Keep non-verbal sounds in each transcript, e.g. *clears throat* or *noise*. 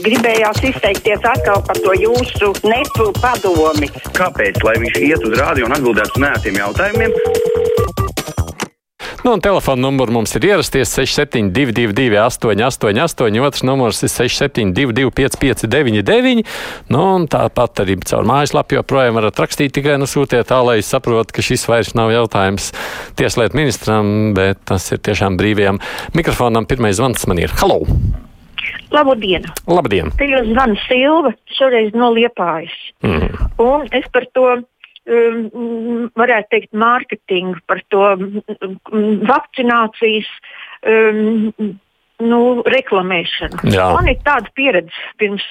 Gribējās izteikties atkal par to jūsu nepu padomi. Kāpēc? Lai viņš iet uz rādio un atbildētu uz nētiem jautājumiem. Nu, un telefona numurs mums ir ierasties 6722, 888, otrs numurs ir 672, 559, nu, un tāpat arī caur mājaslapu joprojām varat rakstīt, tikai nosūtiet tā, lai saprotu, ka šis vairs nav jautājums tieslietu ministram, bet tas ir tiešām brīvajam mikrofonam. Pirmais zvans man ir Halo! Labdien! Labdien! Te jūs zvana Silva, šoreiz no Liepājas. Mm. Un es par to um, varētu teikt, mārketingu, par to um, vakcinācijas um, nu, reklamēšanu. Jā. Man ir tāda pieredze pirms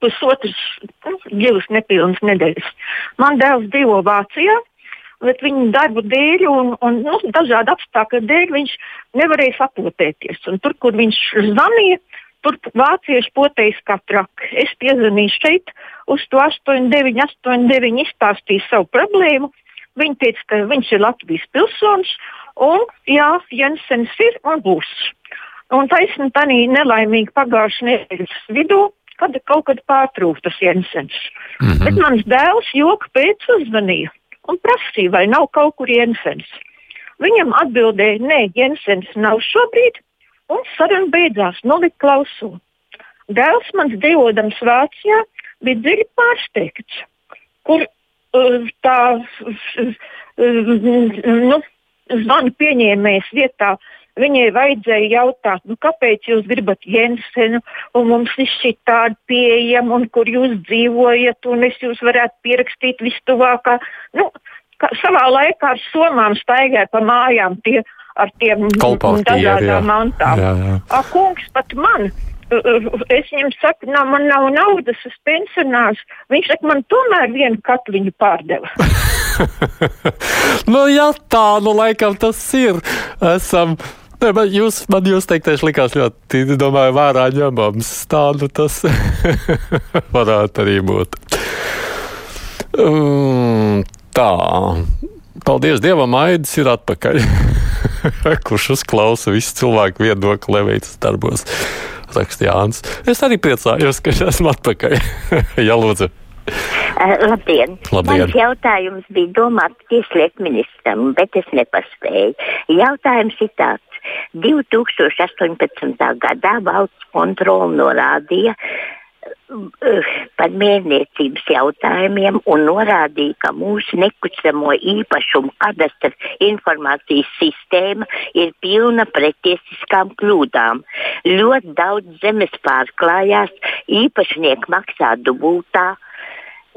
pusotras, nu, divas nepilnas nedēļas. Man dēls dzīvo Vācijā. Bet viņa darba dēļ un, un nu, dažādu apstākļu dēļ viņš nevarēja sapotēties. Un tur, kur viņš zvanīja, Tur vācieši potējis kā traki. Es piezvanīju šeit, uz to 89, 89 izstāstīju savu problēmu. Viņi teica, ka viņš ir Latvijas pilsonis, un jā, Jensens ir un būs. Un taisnība tā nelaimīgi pagājušā nedēļas vidū, kad kaut kad pārtrūka tas Jensens. Mm -hmm. Bet mans dēls joka pēc uzvanīja un prasīja, vai nav kaut kur Jensens. Viņam atbildēja, nē, Jensens nav šobrīd, Un saruna beidzās, nolikt klausulu. Dēls mans dzīvodams Vācijā bija dziļi pārsteigts, kur uh, tā uh, nu, zvanu pieņēmējas vietā viņai vajadzēja jautāt, nu, kāpēc jūs gribat Jensenu, un mums ir šī tāda pieejama, un kur jūs dzīvojat, un es jūs varētu pierakstīt vistuvākā. Nu, savā laikā ar somām staigāja pa mājām tie ar tiem dažādām mantām. Jā, jā. A, kungs pat man. Es viņam saku, nav, man nav naudas, es pensionārs. Viņš saka, man tomēr vienu katliņu pārdeva. *laughs* nu, jā, tā, nu, laikam tas ir. Esam. Ne, man jūs, man jūs teiktais likās ļoti, domāju, vērā ņemams. Tā, nu, tas *laughs* varētu arī būt. Um, tā. Paldies Dievam, Aidis ir atpakaļ. *laughs* *laughs* kurš uzklausa visu cilvēku viedokli Levītas darbos. Raksta Jānis. Es arī priecājos, ka esmu atpakaļ. *laughs* Jā, lūdzu. Uh, labdien! Labdien. Mans jautājums bija domāts tieslietu ministram, bet es nepaspēju. Jautājums ir tāds. 2018. gadā valsts kontrola norādīja, par mērniecības jautājumiem un norādīja, ka mūsu nekustamo īpašumu kadastra informācijas sistēma ir pilna pretiesiskām kļūdām. Ļoti daudz zemes pārklājās, īpašnieki maksā dubultā.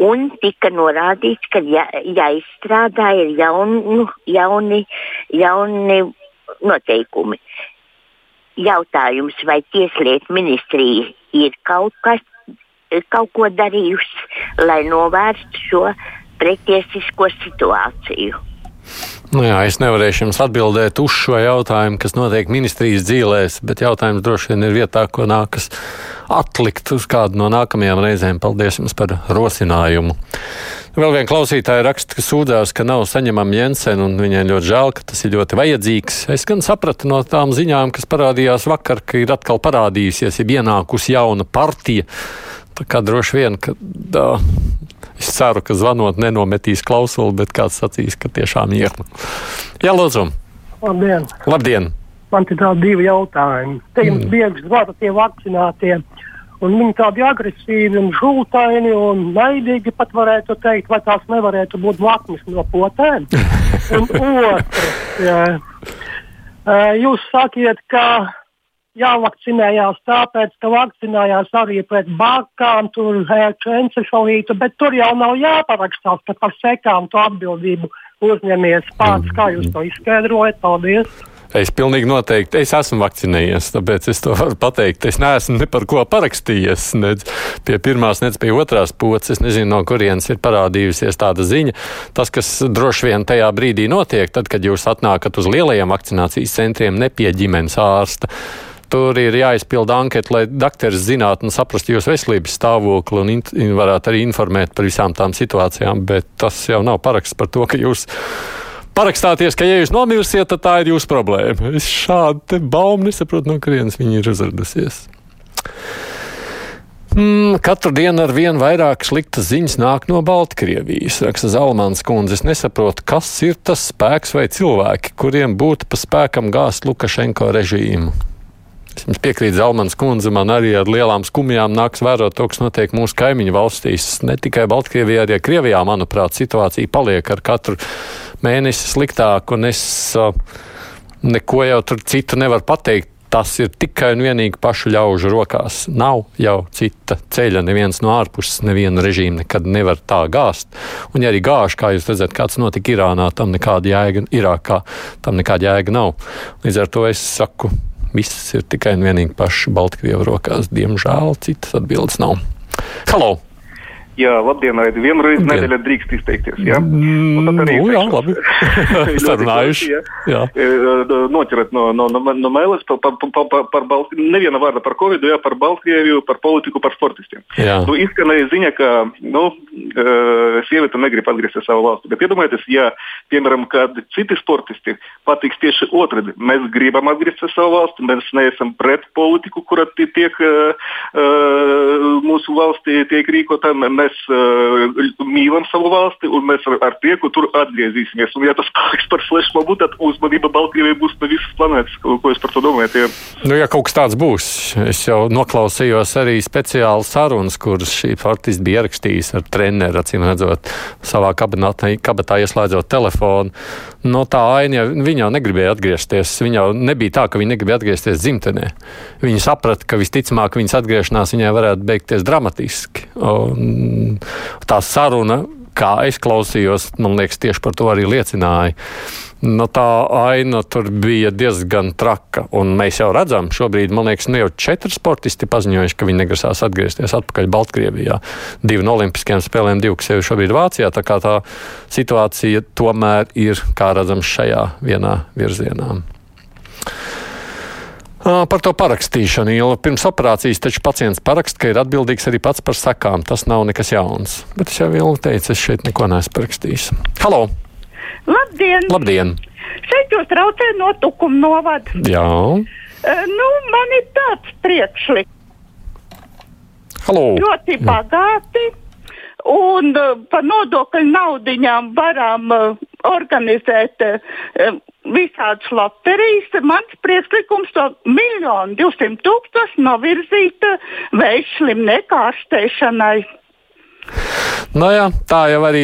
Un tika norādīts, ka ja, jāizstrādā ir jauni, jauni, jauni noteikumi. Jautājums, vai Tieslietu ministrija ir kaut kas kaut ko darījusi, lai novērstu šo pretiesisko situāciju. Nu jā, es nevarēšu jums atbildēt uz šo jautājumu, kas notiek ministrijas dzīvēs, bet jautājums droši vien ir vietā, ko nākas atlikt uz kādu no nākamajām reizēm. Paldies jums par rosinājumu. Vēl viena klausītāja raksta, ka sūdzās, ka nav saņemama Jensen, un viņai ļoti žēl, ka tas ir ļoti vajadzīgs. Es gan sapratu no tām ziņām, kas parādījās vakar, ka ir atkal parādījusies, ir ienākusi jauna partija Tā kā droši vien, ka tā, es ceru, ka zvanot nenometīs klausuli, bet kāds sacīs, ka tiešām ir. Jā, lūdzu. Labdien. Labdien. Man te tādi divi jautājumi. Te jums mm. bieži zvana tie vakcinātie. Un viņi tādi agresīvi un žultaini un naidīgi pat varētu teikt, vai tās nevarētu būt lakmes no potēm. *laughs* un otrs, jūs sakiet, ka jāvakcinējās tāpēc, ka vakcinējās arī pret bakām, tur encefalītu, bet tur jau nav jāparakstās, ka par sekām to atbildību uzņemies pats. Kā jūs to izskaidrojat? Paldies! Es pilnīgi noteikti es esmu vakcinējies, tāpēc es to varu pateikt. Es neesmu ne par ko parakstījies, nec pie pirmās, nec pie otrās pocis. Es nezinu, no kurienes ir parādījusies tāda ziņa. Tas, kas droši vien tajā brīdī notiek, tad, kad jūs atnākat uz lielajiem vakcinācijas centriem, ne pie ģimenes ārsta tur ir jāizpilda anketa, lai dakteris zinātu un saprastu jūsu veselības stāvokli un in, varētu arī informēt par visām tām situācijām. Bet tas jau nav paraksts par to, ka jūs parakstāties, ka, ja jūs nomirsiet, tad tā ir jūsu problēma. Es šādu baumu nesaprotu, no kurienes viņi ir uzradusies. Mm, katru dienu ar vien vairāk sliktas ziņas nāk no Baltkrievijas, raksta Zalmans kundze. Es nesaprotu, kas ir tas spēks vai cilvēki, kuriem būtu pa spēkam gāzt Lukašenko režīmu. Es piekrītu, Zalmans kundze, man arī ar lielām skumjām nāks vērot to, kas notiek mūsu kaimiņu valstīs. Ne tikai Baltkrievijā, arī Krievijā, manuprāt, situācija paliek ar katru mēnesi sliktāk, un es uh, neko jau tur citu nevaru pateikt tas ir tikai un vienīgi pašu ļaužu rokās. Nav jau cita ceļa, neviens no ārpuses, neviena režīma nekad nevar tā gāzt. Un, ja arī gāž, kā jūs redzat, kāds notika Irānā, tam nekāda jēga, Irākā tam nekāda jēga nav. Līdz ar to es saku, viss ir tikai un vienīgi pašu Baltkrievu rokās. Diemžēl citas atbildes nav. Halo! Jā, labdien, Aidi. Vienu reizi nedēļā drīkst izteikties. Jā, mm, nu, arī, jā labi. *laughs* *laughs* Sarunājuši. jā. jā. E, noķerat no, no, no, no mēles par, par, par, par, par Balt... neviena vārda par Covid, jā, par Baltkrieviju, par politiku, par sportistiem. Jā. Nu, izskanēja ziņa, ka nu, e, sieviete negrib atgriezties savu valsti. Bet iedomājieties, ja, piemēram, kad citi sportisti patiks tieši otrādi, mēs gribam atgriezties savu valsti, mēs neesam pret politiku, kura tiek uh, mūsu valstī tiek rīkota mēs uh, mīlam savu valsti un mēs ar, ar prieku tur atgriezīsimies. Un, ja tas paliks par flashmobu, tad uzmanība Baltkrievijai būs no visas planētas. Ko, jūs par to domājat? Ja? Nu, ja kaut kas tāds būs, es jau noklausījos arī speciāli sarunas, kuras šī faktiski bija ierakstījis ar treneru, acīm redzot, savā kabinetā, kabatā ieslēdzot telefonu. No tā aina viņa jau negribēja atgriezties. Viņa jau nebija tā, ka viņa negribēja atgriezties dzimtenē. Viņa saprata, ka visticamāk viņas atgriešanās viņai varētu beigties dramatiski. Un tā saruna, kā es klausījos, man liekas, tieši par to arī liecināja. Nu, tā aina tur bija diezgan traka. Un mēs jau redzam, šobrīd, man liekas, ne nu jau četri sportisti paziņojuši, ka viņi negrasās atgriezties atpakaļ Baltkrievijā. Divi no Olimpiskajiem spēlēm, divi, kas jau šobrīd ir Vācijā. Tā kā tā situācija tomēr ir, kā redzams, šajā vienā virzienā. Par to parakstīšanu, jo pirms operācijas taču pacients paraksta, ka ir atbildīgs arī pats par sakām. Tas nav nekas jauns. Bet es jau ilgi teicu, es šeit neko neesmu parakstījis. Halo! Labdien! Labdien. Šeit jūs traucējat no tukuma novada. Jā. Nu, man ir tāds priekšlikums. Halo! Ļoti bagāti. Un uh, par nodokļu naudiņām varam uh, organizēt uh, visādas loterijas. Mans priekšlikums to miljonu divsimt tūkstoši novirzīt veidslim nekārstēšanai. Nu jā, tā jau arī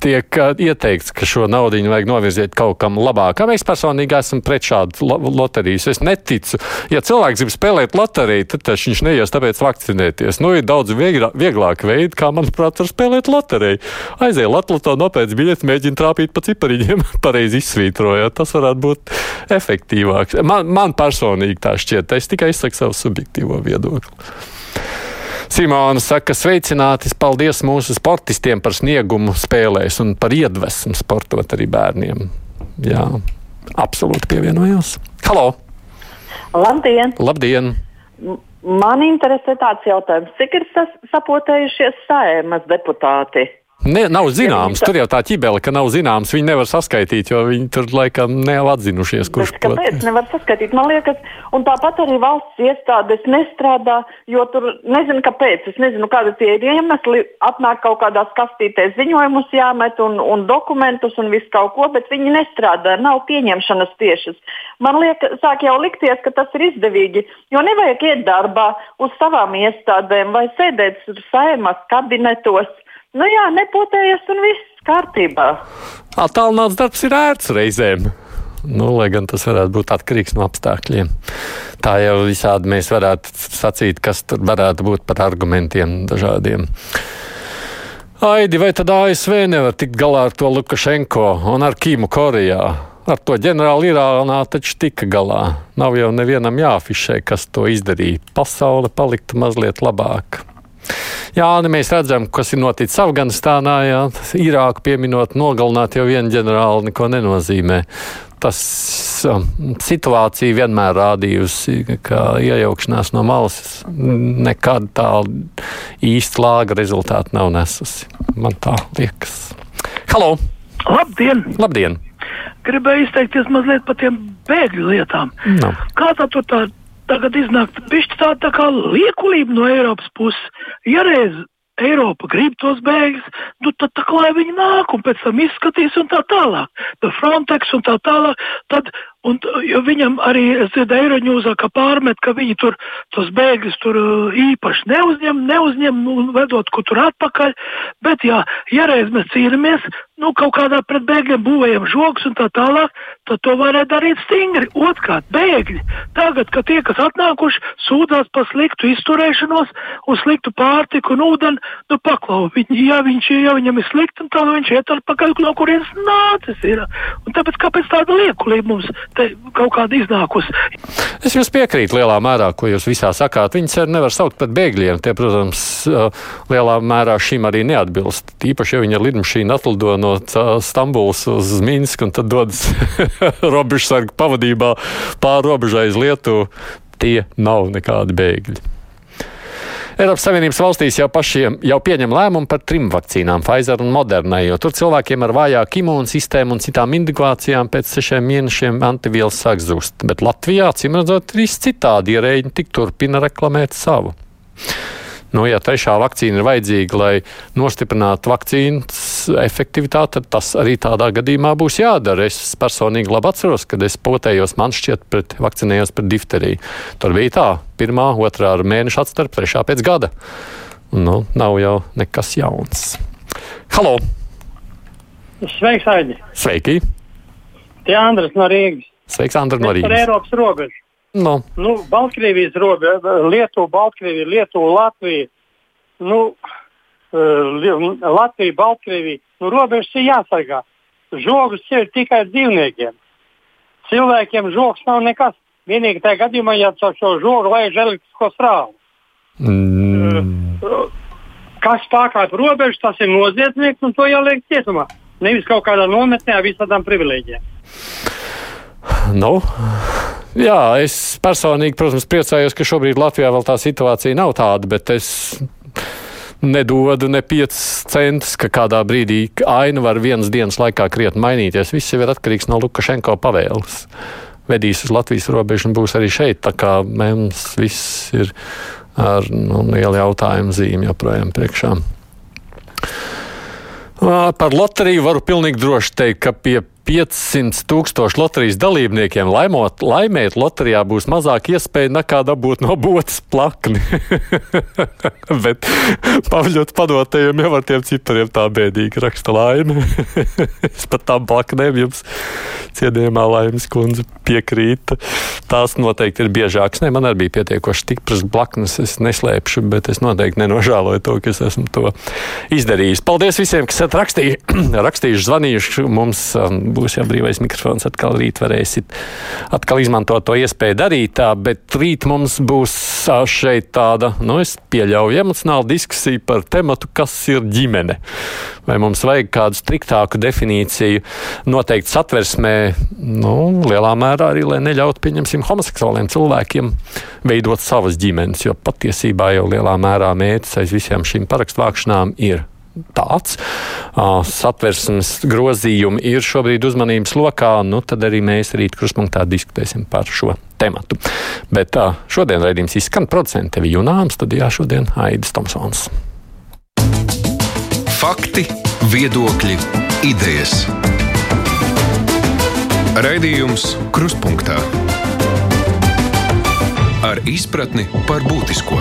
tiek ieteikts, ka šo naudu vajag novirzīt kaut kam labākam. Es personīgi esmu pret šādu lo loteriju. Es neticu, ja cilvēks grib spēlēt loteriju, tad viņš neies tāpēc vakcinēties. Nu, ir daudz vieglāk, vieglāk veidi, kā, manuprāt, var spēlēt loteriju. Aizēj Latvijas nopēc biļeti, mēģina trāpīt pa cipariņiem, *laughs* pareizi izsvītrojot. Tas varētu būt efektīvāk. Man, man personīgi tā šķiet. Es tikai izsaku savu subjektīvo viedokli. Simona saka, sveicināti, paldies mūsu sportistiem par sniegumu spēlēs un par iedvesmu sportot arī bērniem. Jā, absolūti pievienojos. Halo! Labdien! Labdien. Man interesē tāds jautājums, cik ir sapotējušies saimas deputāti? Ne, nav zināms, tur jau tā ķibele, ka nav zināms. Viņi nevar saskaitīt, jo viņi tur laikam nav atzinušies, kurš to dara. Kāpēc nevar saskaitīt? Man liekas, un tāpat arī valsts iestādes nestrādā, jo tur nezinu, kāpēc. Es nezinu, kāda tie ir iemesli. Atnāk kaut kādās kastītēs ziņojumus jāmet un, un dokumentus un visu kaut ko, bet viņi nestrādā, nav pieņemšanas tiešas. Man liekas, sāk jau likties, ka tas ir izdevīgi, jo nevajag iet darbā uz savām iestādēm vai sēdēt saimas kabinetos. Nu jā, nepotējies un viss kārtībā. Attālināts darbs ir ērts reizēm. Nu, lai gan tas varētu būt atkarīgs no apstākļiem. Tā jau visādi mēs varētu sacīt, kas tur varētu būt par argumentiem dažādiem. Aidi, vai tad ASV nevar tikt galā ar to Lukašenko un ar Kīmu Korejā? Ar to ģenerāli Irānā taču tika galā. Nav jau nevienam jāafišē, kas to izdarīja. Pasaule paliktu mazliet labāka. Jā, nu mēs redzam, kas ir noticis Afganistānā. Jā, Irāku pieminot, nogalināt jau vienu ģenerāli neko nenozīmē. Tas um, situācija vienmēr rādījusi, ka iejaukšanās no malas nekad tā īsti lāga rezultātu nav nesusi. Man tā liekas. Halo! Labdien! Labdien. Gribēju izteikties mazliet par tiem bēgļu lietām. No. Kā tā tur tā tagad iznāk pišķi tā, tā kā liekulība no Eiropas puses. Ja reiz Eiropa grib tos bēgļus, nu tad tā lai viņi nāk un pēc tam izskatīs un tā tālāk. Tad Frontex un tā tālāk, tad Un, viņam arī, dzirdēju, Eiroņūzā, ka pārmet, ka viņi tur tos bēgļus tur uh, īpaši neuzņem, neuzņem, nu, vedot, kur tur atpakaļ. Bet, jā, ja reiz mēs cīnāmies, nu, kaut kādā pret bēgļiem būvējam žoks un tā tālāk, tad to varētu darīt stingri. Otkārt, bēgļi. Tagad, kad tie, kas atnākuši, sūdzās par sliktu izturēšanos un sliktu pārtiku un ūdeni, nu, paklau, viņi, ja, viņš, ja viņam ir slikti, tad viņš iet atpakaļ, no kurienes nācis ir. Un tāpēc, kāpēc tāda liekulība mums? Kaut kāda iznākusi. Es jums piekrītu lielā mērā, ko jūs visā sakāt. Viņus arī nevar saukt par bēgļiem. Tie, protams, lielā mērā šim arī neatbilst. Īpaši, ja viņa lidmašīna atlido no Stambulas uz Minsku un tad dodas *laughs* robežsargu pavadībā pāri robežai uz Lietuvu, tie nav nekādi bēgļi. Eiropas Savienības valstīs jau pašiem jau pieņem lēmumu par trim vakcīnām, Pfizer un Modernai, jo tur cilvēkiem ar vājāku imūnsistēmu un citām indikācijām pēc sešiem mēnešiem antivielas sāk zust. Bet Latvijā, cim redzot, viss citādi ierēģi tik turpina reklamēt savu. Nu, ja trešā vakcīna ir vajadzīga, lai nostiprinātu vakcīnas efektivitāti, tad tas arī tādā gadījumā būs jādara. Es personīgi labi atceros, kad es potējos, man šķiet, pret, vakcinējos pret difteriju. Tur bija tā, pirmā, otrā ar mēnešu atstarp, trešā pēc gada. Nu, nav jau nekas jauns. Halo! Sveiks, Aidi! Sveiki! Tie Andris no Rīgas. Sveiks, Andris no Rīgas. Par Eiropas robežu. No. Nu, Baltkrievijas robeža, Lietuva, Baltkrievija, Lietuva, Latvija. Nu, Latvija, Baltkrievija. Nu, robežas ir jāsargā. Žogus ir tikai dzīvniekiem. Cilvēkiem žogs nav nekas. Vienīgi tajā gadījumā, ja caur šo žogu laiž elektrisko strāvu. Mm. Uh, kas pārkāpj robežu, tas ir noziedznieks un to jāliek cietumā. Nevis kaut kādā nometnē ar visādām privilēģijām. Nu, jā, es personīgi, protams, priecājos, ka šobrīd Latvijā vēl tā situācija nav tāda, bet es nedodu ne 5 centus, ka kādā brīdī aina var vienas dienas laikā krietni mainīties. Viss jau ir atkarīgs no Lukašenko pavēles. Vedīs uz Latvijas robežu un būs arī šeit. Tā kā mums viss ir ar nu, lielu jautājumu zīmi joprojām priekšā. Par loteriju varu pilnīgi droši teikt, ka pie 500 tūkstošu loterijas dalībniekiem laimot, laimēt loterijā būs mazāk iespēja nekā dabūt no botas plakni. *laughs* Bet pavļot padotajiem jau ar tiem cipariem tā bēdīgi raksta laime. *laughs* es pat tām plaknēm jums cienījumā laimes kundze piekrīta. Tās noteikti ir biežākas. Ne, man arī bija pietiekoši stipras blaknes, es neslēpšu, bet es noteikti nenožēloju to, ka es esmu to izdarījis. Paldies visiem, kas esat rakstījuši, *clears throat* rakstījuši zvanījuši mums. Um, būs jau brīvais mikrofons, atkal rīt varēsit atkal izmantot to iespēju darīt tā, bet rīt mums būs šeit tāda, nu, es pieļauju emocionāla diskusija par tematu, kas ir ģimene. Vai mums vajag kādu striktāku definīciju noteikti satversmē, nu, lielā mērā arī, lai neļautu, pieņemsim, homoseksuāliem cilvēkiem veidot savas ģimenes, jo patiesībā jau lielā mērā mērķis aiz visiem šīm parakstvākšanām ir tāds. Satversmes grozījumi ir šobrīd uzmanības lokā, nu tad arī mēs rīt kruspunktā diskutēsim par šo tematu. Bet šodien raidījums izskan producents tevi Junāms, tad jā, šodien Aidis Tomsons. Fakti, viedokļi, idejas. Raidījums Kruspunkta ar izpratni par būtisko.